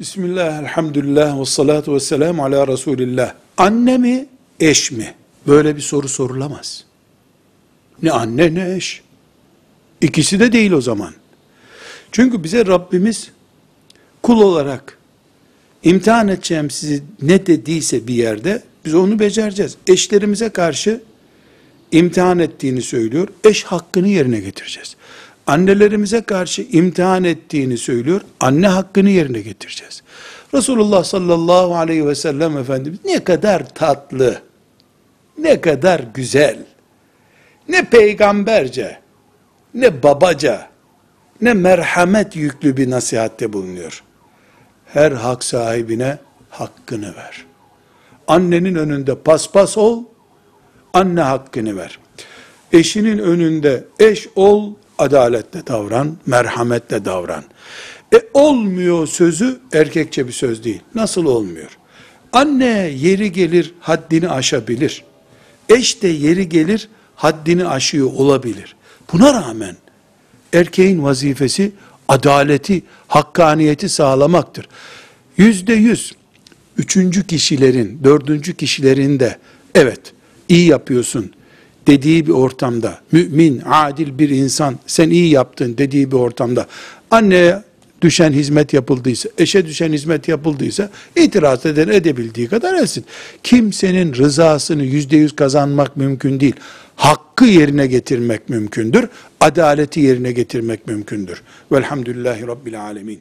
Bismillah, elhamdülillah, ve salatu ve selamu ala Resulillah. Anne mi, eş mi? Böyle bir soru sorulamaz. Ne anne ne eş. İkisi de değil o zaman. Çünkü bize Rabbimiz kul olarak imtihan edeceğim sizi ne dediyse bir yerde biz onu becereceğiz. Eşlerimize karşı imtihan ettiğini söylüyor. Eş hakkını yerine getireceğiz. Annelerimize karşı imtihan ettiğini söylüyor. Anne hakkını yerine getireceğiz. Resulullah sallallahu aleyhi ve sellem Efendimiz ne kadar tatlı, ne kadar güzel, ne peygamberce, ne babaca, ne merhamet yüklü bir nasihatte bulunuyor. Her hak sahibine hakkını ver. Annenin önünde paspas ol, anne hakkını ver. Eşinin önünde eş ol, adaletle davran, merhametle davran. E olmuyor sözü erkekçe bir söz değil. Nasıl olmuyor? Anne yeri gelir haddini aşabilir. Eş de yeri gelir haddini aşıyor olabilir. Buna rağmen erkeğin vazifesi adaleti, hakkaniyeti sağlamaktır. Yüzde yüz üçüncü kişilerin, dördüncü kişilerin de evet iyi yapıyorsun dediği bir ortamda, mümin, adil bir insan sen iyi yaptın dediği bir ortamda anneye düşen hizmet yapıldıysa, eşe düşen hizmet yapıldıysa itiraz eden edebildiği kadar etsin. Kimsenin rızasını yüzde yüz kazanmak mümkün değil. Hakkı yerine getirmek mümkündür. Adaleti yerine getirmek mümkündür. Velhamdülillahi Rabbil Alemin.